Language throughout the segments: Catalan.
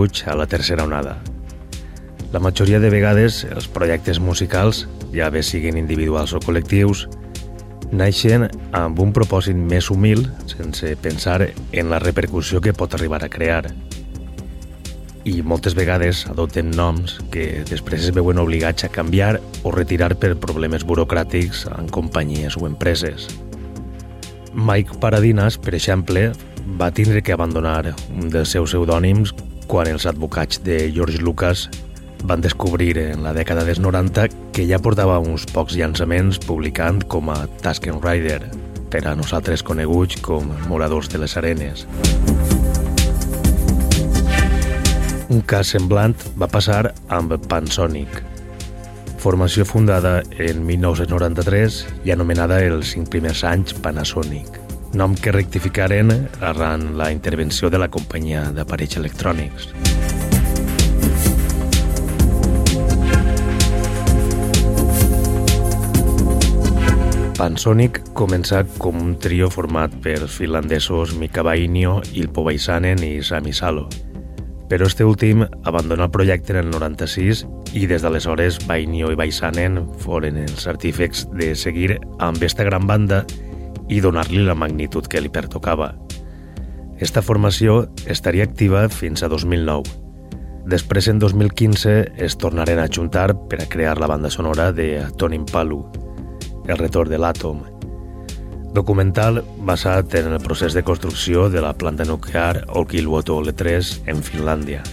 benvinguts a la tercera onada. La majoria de vegades els projectes musicals, ja bé siguin individuals o col·lectius, naixen amb un propòsit més humil sense pensar en la repercussió que pot arribar a crear. I moltes vegades adopten noms que després es veuen obligats a canviar o retirar per problemes burocràtics en companyies o empreses. Mike Paradinas, per exemple, va tindre que abandonar un dels seus pseudònims quan els advocats de George Lucas van descobrir en la dècada dels 90 que ja portava uns pocs llançaments publicant com a Tusken Rider, per a nosaltres coneguts com Moradors de les Arenes. Un cas semblant va passar amb Pansonic, formació fundada en 1993 i anomenada els cinc primers anys Panasonic, nom que rectificaren arran la intervenció de la companyia d'aparells electrònics. Pansonic comença com un trio format per finlandesos Mika Vainio, Ilpo Vaisanen i Sami Salo, però este últim abandona el projecte en el 96 i des d'aleshores Bainio i Baisanen foren els artífecs de seguir amb esta gran banda i donar-li la magnitud que li pertocava. Esta formació estaria activa fins a 2009. Després, en 2015, es tornaren a juntar per a crear la banda sonora de Tony Palu, El retorn de l'àtom, documental basat en el procés de construcció de la planta nuclear Olkiluoto L3 en Finlàndia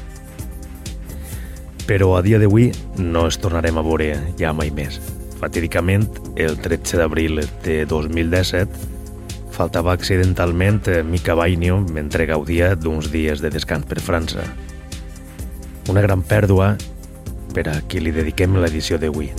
però a dia d'avui no es tornarem a veure ja mai més. Fatídicament, el 13 d'abril de 2017, faltava accidentalment Mika Bainio mentre gaudia d'uns dies de descans per França. Una gran pèrdua per a qui li dediquem l'edició d'avui.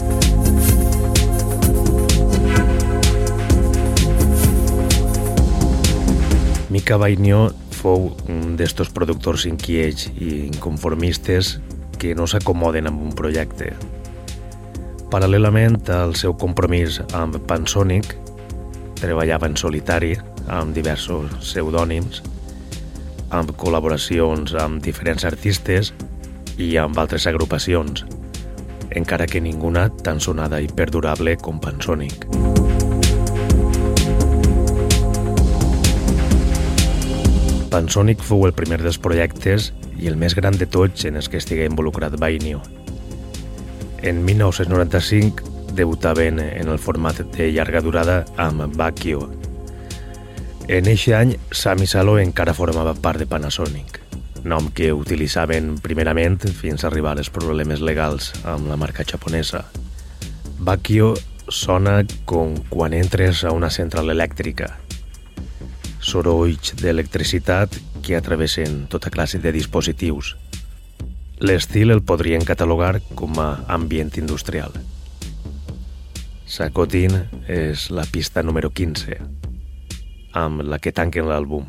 Mika Bainio fou un d'estos productors inquiets i inconformistes que no s'acomoden amb un projecte. Paral·lelament al seu compromís amb Pansonic, treballava en solitari amb diversos pseudònims, amb col·laboracions amb diferents artistes i amb altres agrupacions, encara que ninguna tan sonada i perdurable com Pansonic. Pansonic fou el primer dels projectes i el més gran de tots en els que estigué involucrat Bainio. En 1995 debutaven en el format de llarga durada amb Bakio. En eixe any, Sami Salo encara formava part de Panasonic, nom que utilitzaven primerament fins a arribar als problemes legals amb la marca japonesa. Bakio sona com quan entres a una central elèctrica. Sorolls d'electricitat que atravessen tota classe de dispositius. L'estil el podrien catalogar com a ambient industrial. Sakotin és la pista número 15, amb la que tanquen l'àlbum.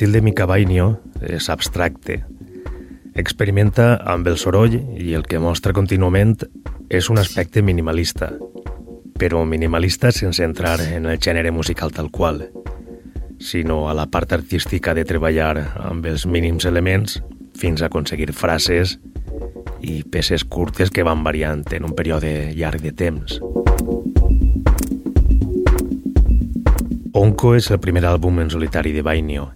L'estil de Mika Bainio és abstracte. Experimenta amb el soroll i el que mostra contínuament és un aspecte minimalista, però minimalista sense entrar en el gènere musical tal qual, sinó a la part artística de treballar amb els mínims elements fins a aconseguir frases i peces curtes que van variant en un període llarg de temps. Onco és el primer àlbum en solitari de Bainio,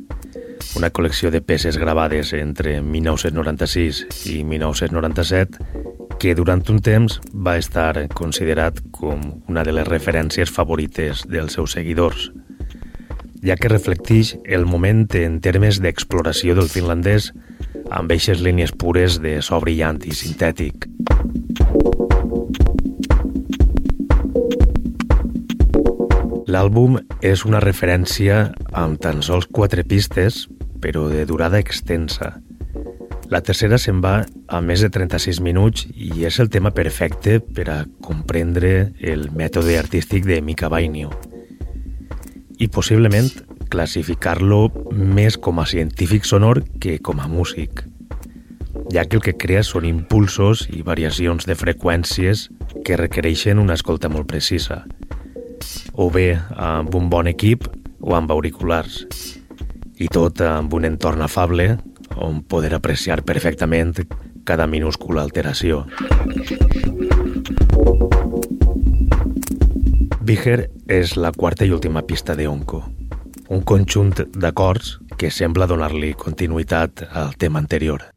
una col·lecció de peces gravades entre 1996 i 1997 que durant un temps va estar considerat com una de les referències favorites dels seus seguidors, ja que reflecteix el moment en termes d'exploració del finlandès amb eixes línies pures de so brillant i sintètic. L'àlbum és una referència amb tan sols quatre pistes, però de durada extensa. La tercera se'n va a més de 36 minuts i és el tema perfecte per a comprendre el mètode artístic de Mika Bainio. I possiblement classificar-lo més com a científic sonor que com a músic, ja que el que crea són impulsos i variacions de freqüències que requereixen una escolta molt precisa, o bé amb un bon equip o amb auriculars, i tot amb un entorn afable on poder apreciar perfectament cada minúscula alteració. Biger és la quarta i última pista de Onco, un conjunt d'acords que sembla donar-li continuïtat al tema anterior.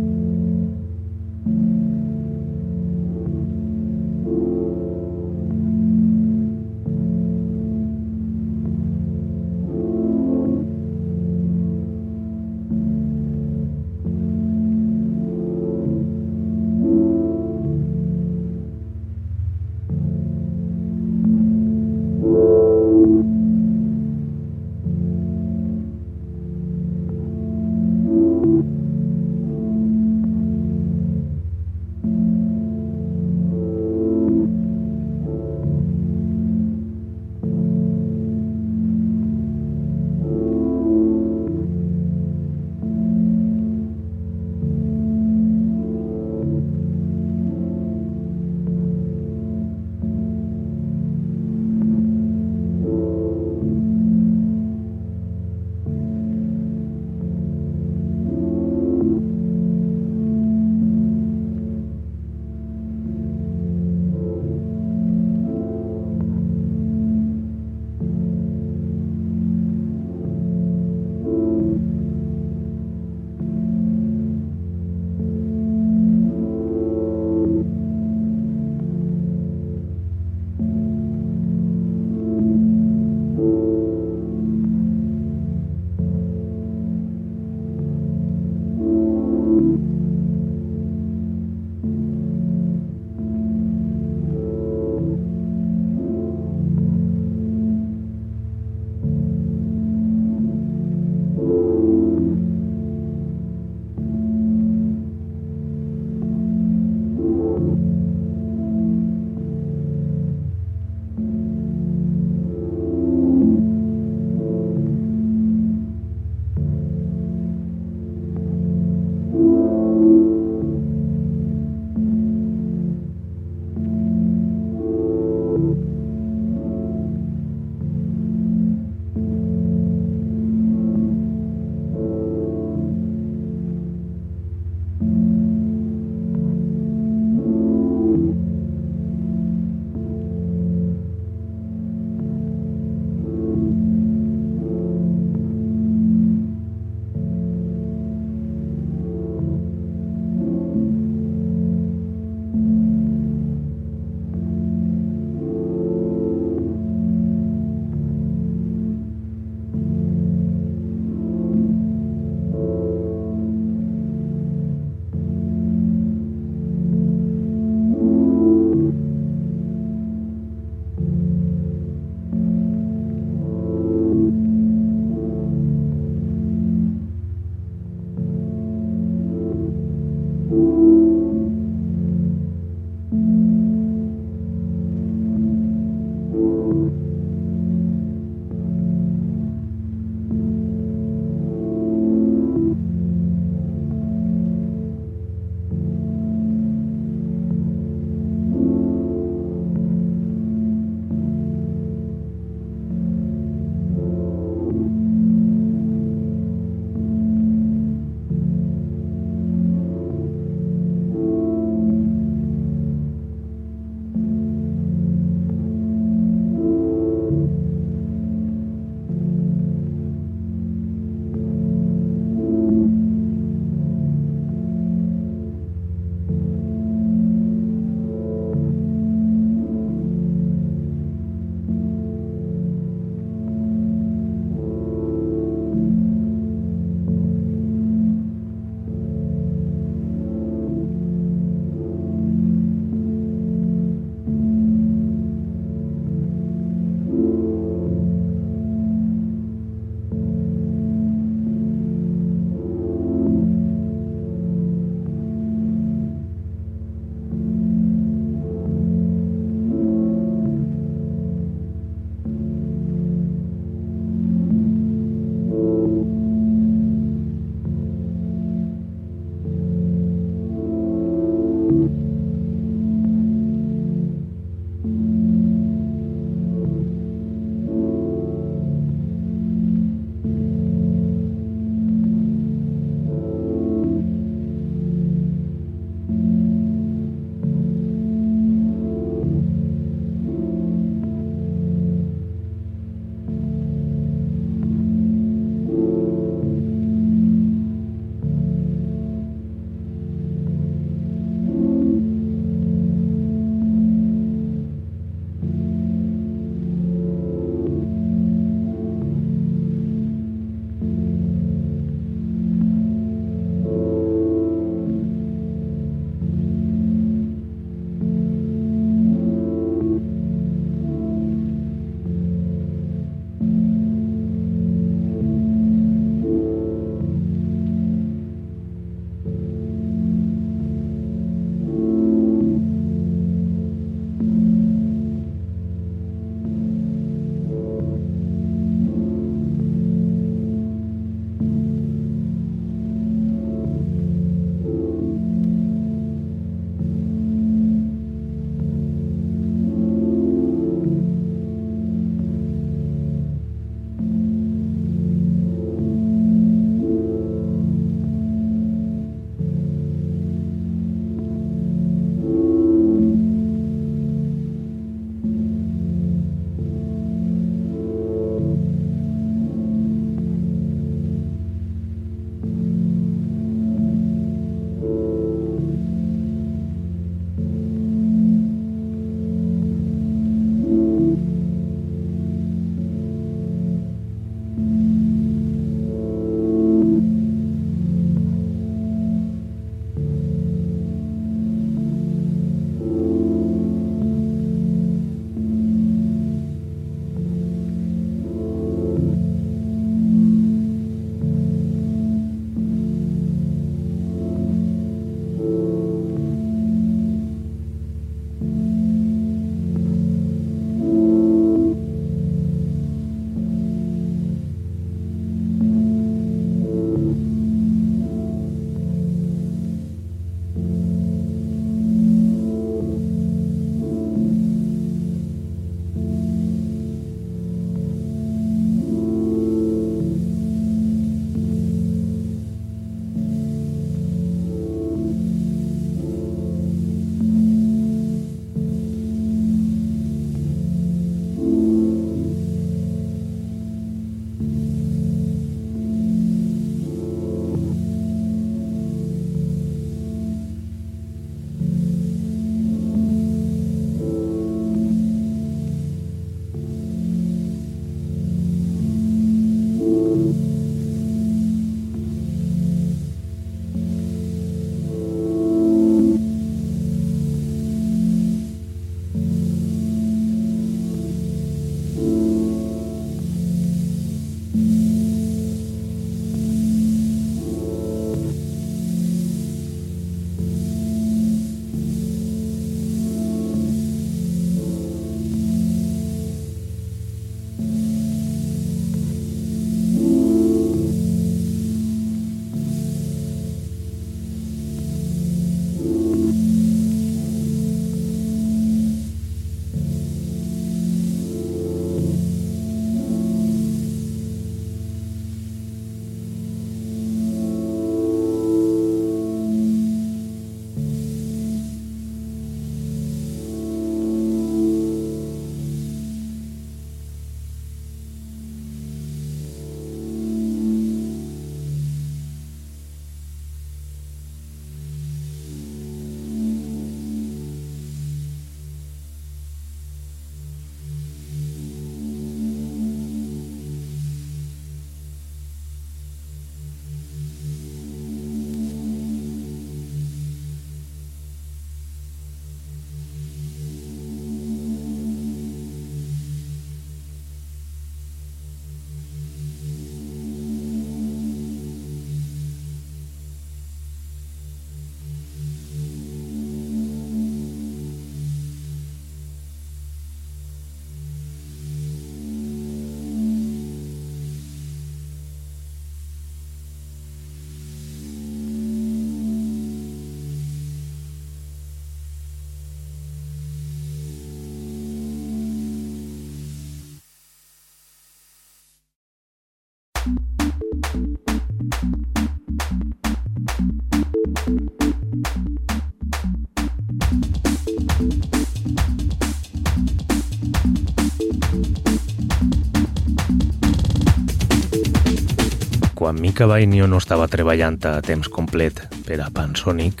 quan Mika Bainio no estava treballant a temps complet per a Pansonic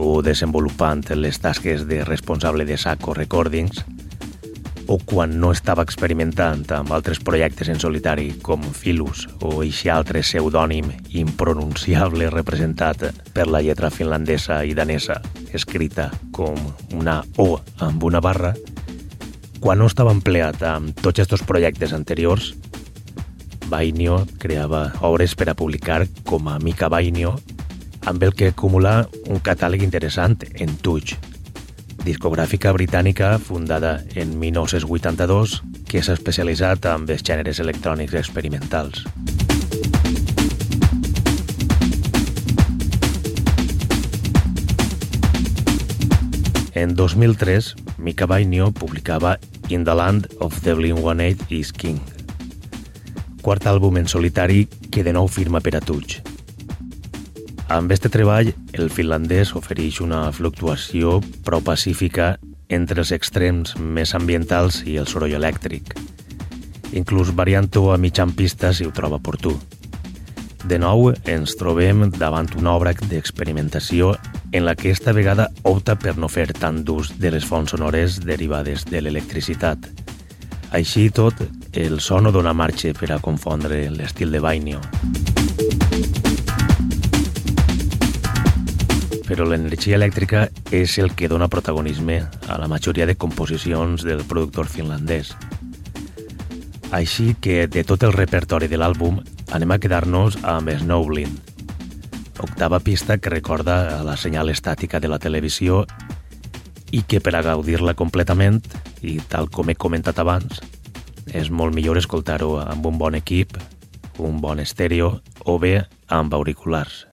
o desenvolupant les tasques de responsable de Saco Recordings, o quan no estava experimentant amb altres projectes en solitari com Filus o eixe altre pseudònim impronunciable representat per la lletra finlandesa i danesa escrita com una O amb una barra, quan no estava empleat amb tots aquests projectes anteriors, Bainio creava obres per a publicar com a Mica Bainio, amb el que acumula un catàleg interessant en Touch, discogràfica britànica fundada en 1982 que s'ha especialitzat en els gèneres electrònics experimentals. En 2003, Mika Bainio publicava In the Land of the Blink-182 is King, quart àlbum en solitari que de nou firma per a Touch. Amb este treball, el finlandès ofereix una fluctuació prou pacífica entre els extrems més ambientals i el soroll elèctric. Inclús variant-ho a mitjan pista si ho troba oportú. De nou, ens trobem davant una obra d'experimentació en la que esta vegada opta per no fer tant d'ús de les fonts sonores derivades de l'electricitat. Així tot, el so no dona marxa per a confondre l'estil de Bainio. Però l'energia elèctrica és el que dona protagonisme a la majoria de composicions del productor finlandès. Així que de tot el repertori de l'àlbum anem a quedar-nos amb Snowblind, octava pista que recorda a la senyal estàtica de la televisió i que per a gaudir-la completament, i tal com he comentat abans, és molt millor escoltar-ho amb un bon equip, un bon estèreo o bé amb auriculars.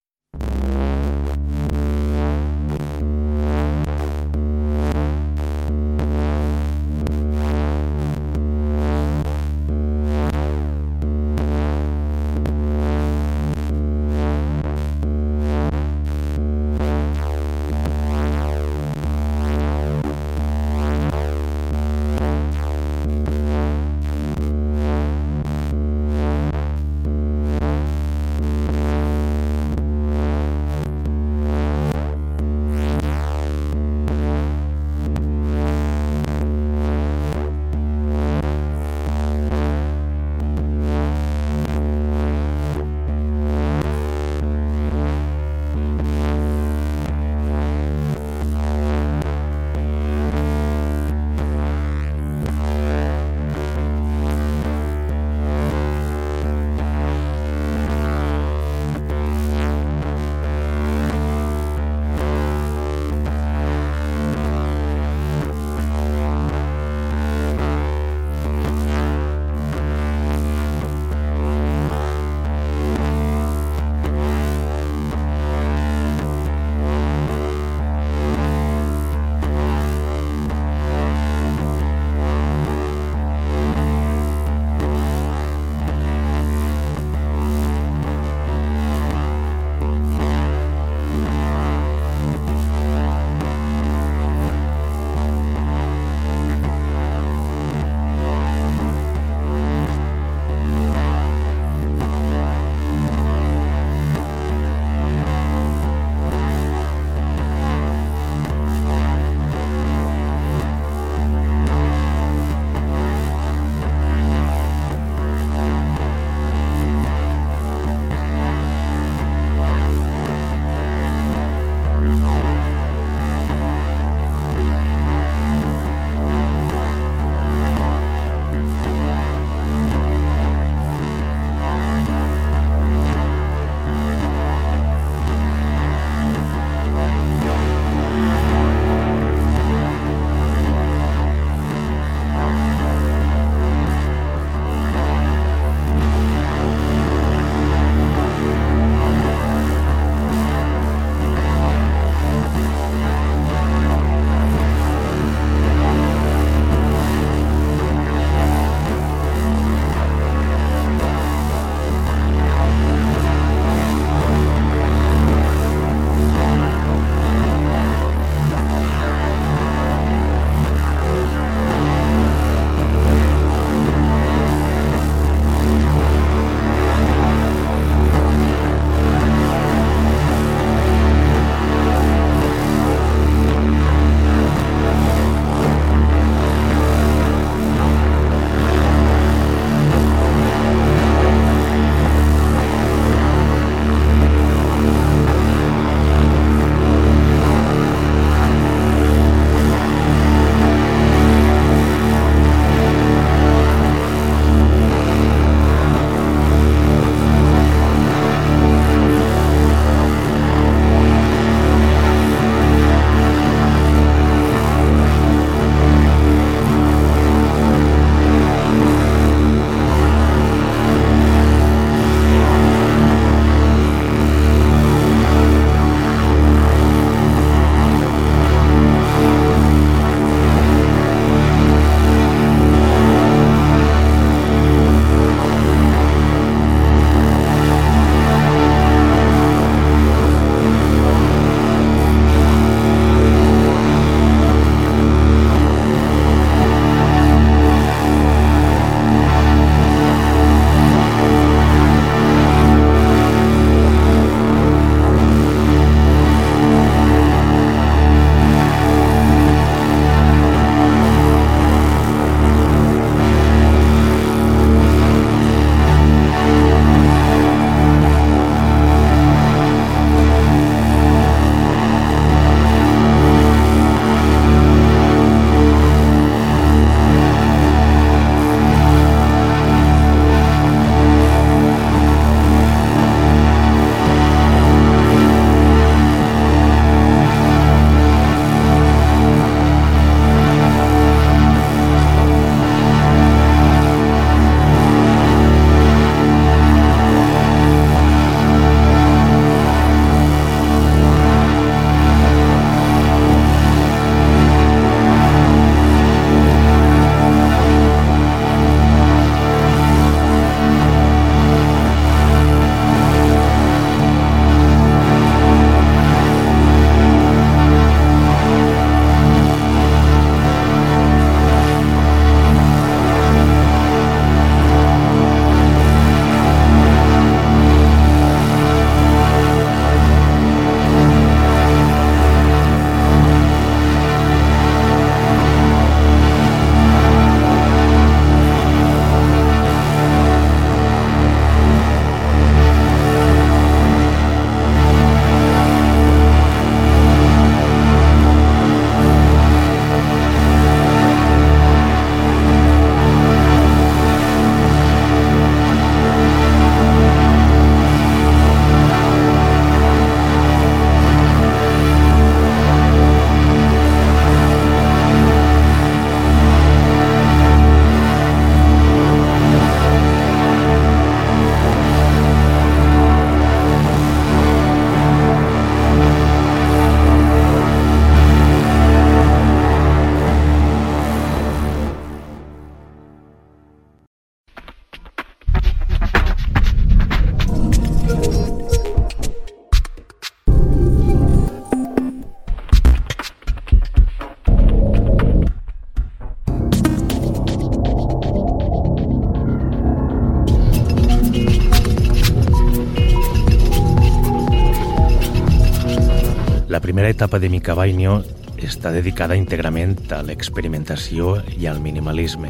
Primera etapa de Mica Bainio està dedicada íntegrament a l'experimentació i al minimalisme.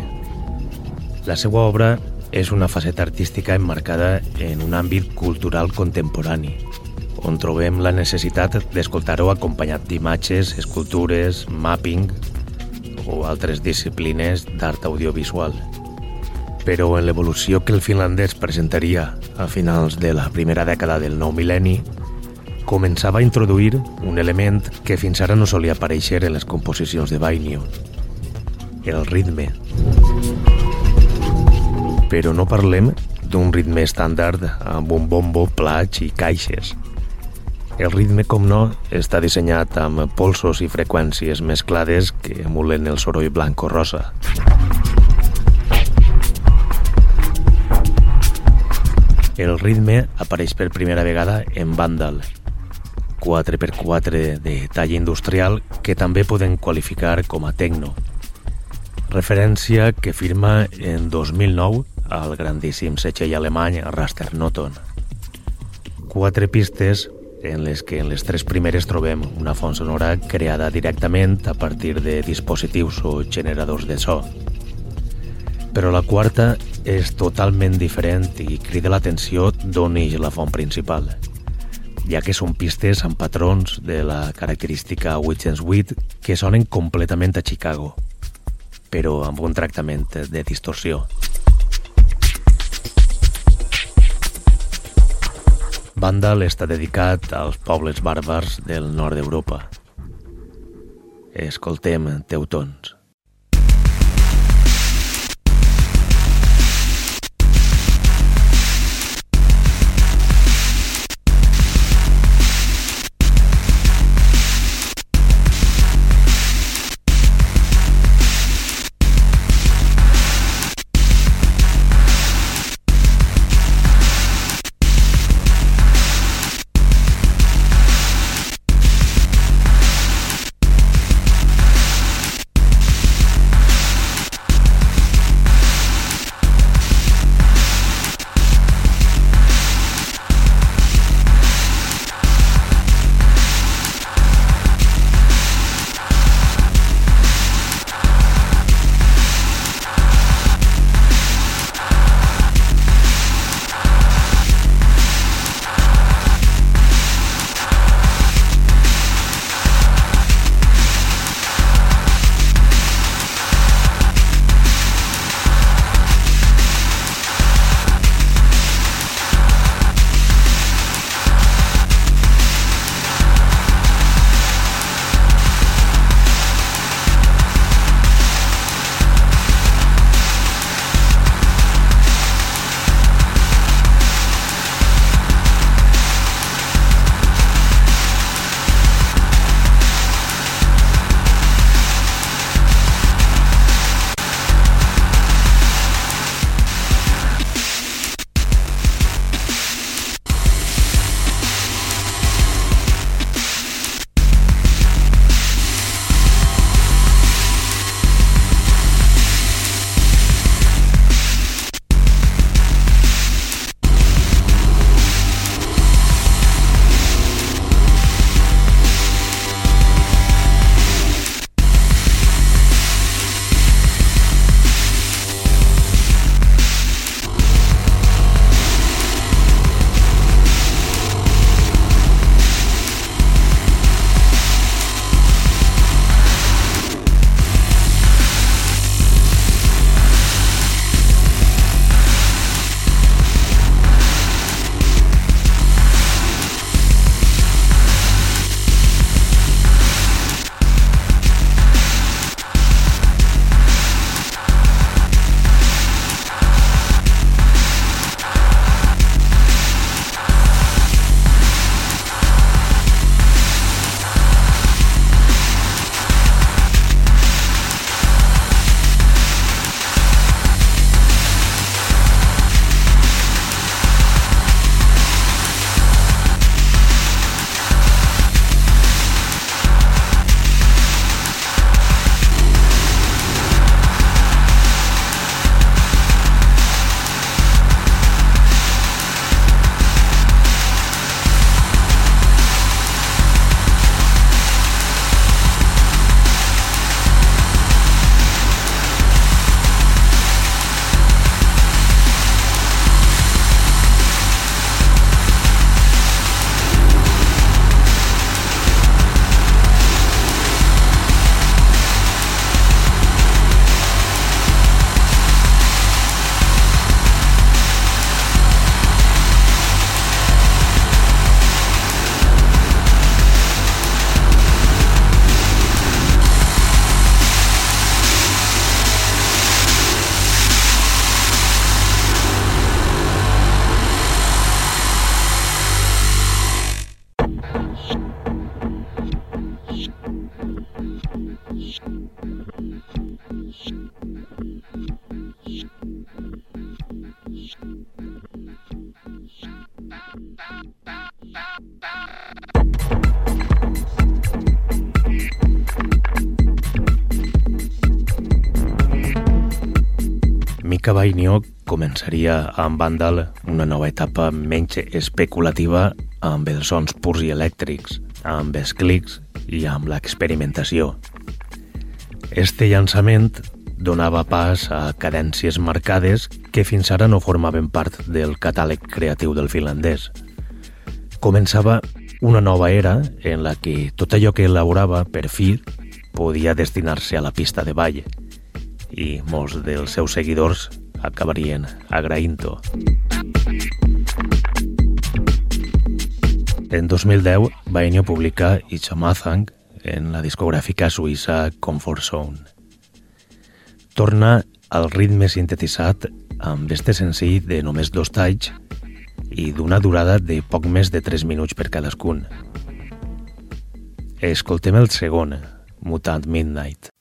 La seva obra és una faceta artística emmarcada en un àmbit cultural contemporani, on trobem la necessitat d'escoltar-ho acompanyat d'imatges, escultures, mapping o altres disciplines d'art audiovisual. Però en l'evolució que el finlandès presentaria a finals de la primera dècada del nou mil·lenni, començava a introduir un element que fins ara no solia aparèixer en les composicions de Bainio, el ritme. Però no parlem d'un ritme estàndard amb un bombo, plats i caixes. El ritme, com no, està dissenyat amb polsos i freqüències mesclades que emulen el soroll blanc o rosa. El ritme apareix per primera vegada en Vandal, 4x4 de talla industrial que també poden qualificar com a techno. Referència que firma en 2009 al grandíssim setxell alemany Raster Noton. Quatre pistes en les que en les tres primeres trobem una font sonora creada directament a partir de dispositius o generadors de so. Però la quarta és totalment diferent i crida l'atenció d'on neix la font principal, ja que són pistes amb patrons de la característica Witch Wit que sonen completament a Chicago, però amb un tractament de distorsió. Vandal està dedicat als pobles bàrbars del nord d'Europa. Escoltem Teutons. Mika Bainio començaria amb Vandal una nova etapa menys especulativa amb els sons purs i elèctrics, amb els clics i amb l'experimentació. Este llançament donava pas a cadències marcades que fins ara no formaven part del catàleg creatiu del finlandès. Començava una nova era en la que tot allò que elaborava per fi podia destinar-se a la pista de ball i molts dels seus seguidors acabarien agraint-ho. En 2010, Bainio publica Ichamathang en la discogràfica suïssa Comfort Zone torna al ritme sintetitzat amb este senzill de només dos talls i d'una durada de poc més de 3 minuts per cadascun. Escoltem el segon, Mutant Midnight.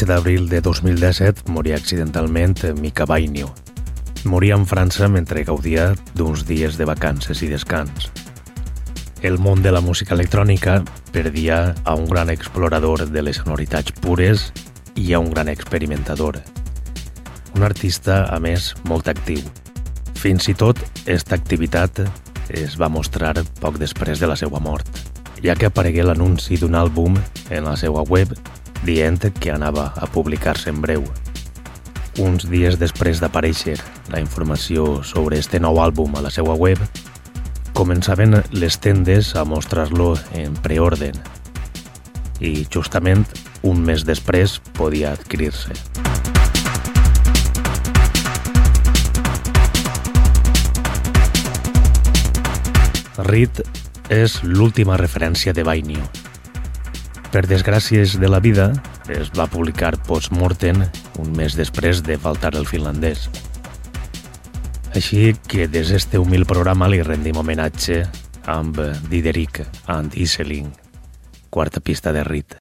13 d'abril de 2017 moria accidentalment Mika Bainio. Moria en França mentre gaudia d'uns dies de vacances i descans. El món de la música electrònica perdia a un gran explorador de les sonoritats pures i a un gran experimentador. Un artista, a més, molt actiu. Fins i tot, aquesta activitat es va mostrar poc després de la seva mort, ja que aparegué l'anunci d'un àlbum en la seva web dient que anava a publicar-se en breu. Uns dies després d'aparèixer la informació sobre este nou àlbum a la seva web, començaven les tendes a mostrar-lo en preorden. i justament un mes després podia adquirir-se. Reed és l'última referència de Bainio. Per desgràcies de la vida, es va publicar post-mortem un mes després de faltar el finlandès. Així que des d'este humil programa li rendim homenatge amb Diderik and Iselin, quarta pista de Rit.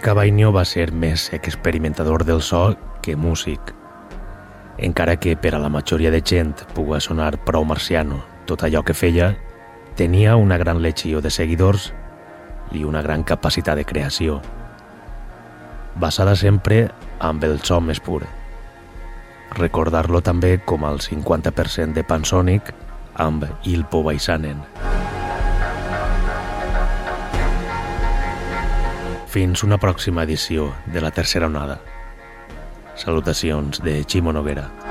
Cabainho va ser més experimentador del so que músic. Encara que per a la majoria de gent pugui sonar prou marciano tot allò que feia, tenia una gran legió de seguidors i una gran capacitat de creació, basada sempre amb el so més pur. Recordar-lo també com el 50% de Pansonic amb Il Povaisanen. Fins una pròxima edició de la tercera onada. Salutacions de Ximo Noguera.